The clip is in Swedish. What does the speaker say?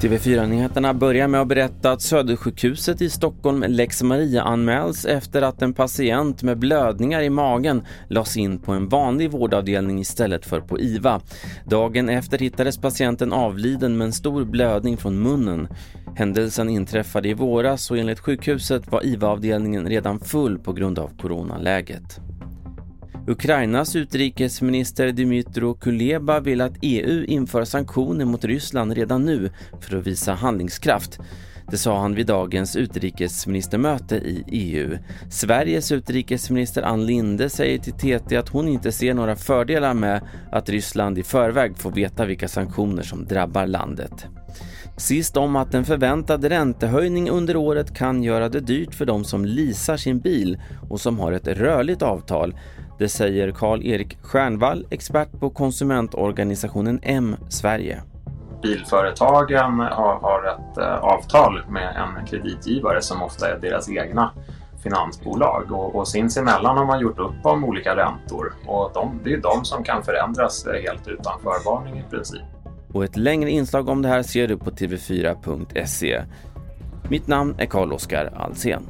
TV4-nyheterna börjar med att berätta att Södersjukhuset i Stockholm Lex Maria anmäls efter att en patient med blödningar i magen lades in på en vanlig vårdavdelning istället för på IVA. Dagen efter hittades patienten avliden med en stor blödning från munnen. Händelsen inträffade i våras och enligt sjukhuset var IVA-avdelningen redan full på grund av coronaläget. Ukrainas utrikesminister Dmytro Kuleba vill att EU inför sanktioner mot Ryssland redan nu för att visa handlingskraft. Det sa han vid dagens utrikesministermöte i EU. Sveriges utrikesminister Ann Linde säger till TT att hon inte ser några fördelar med att Ryssland i förväg får veta vilka sanktioner som drabbar landet. Sist om att en förväntad räntehöjning under året kan göra det dyrt för de som leasar sin bil och som har ett rörligt avtal. Det säger Karl-Erik Stjernvall, expert på konsumentorganisationen M Sverige. Bilföretagen har ett eh, avtal med en kreditgivare som ofta är deras egna finansbolag och, och sinsemellan har man gjort upp om olika räntor och de, det är de som kan förändras eh, helt utan förvarning i princip. Och ett längre inslag om det här ser du på tv4.se. Mitt namn är Carl-Oskar Alsen.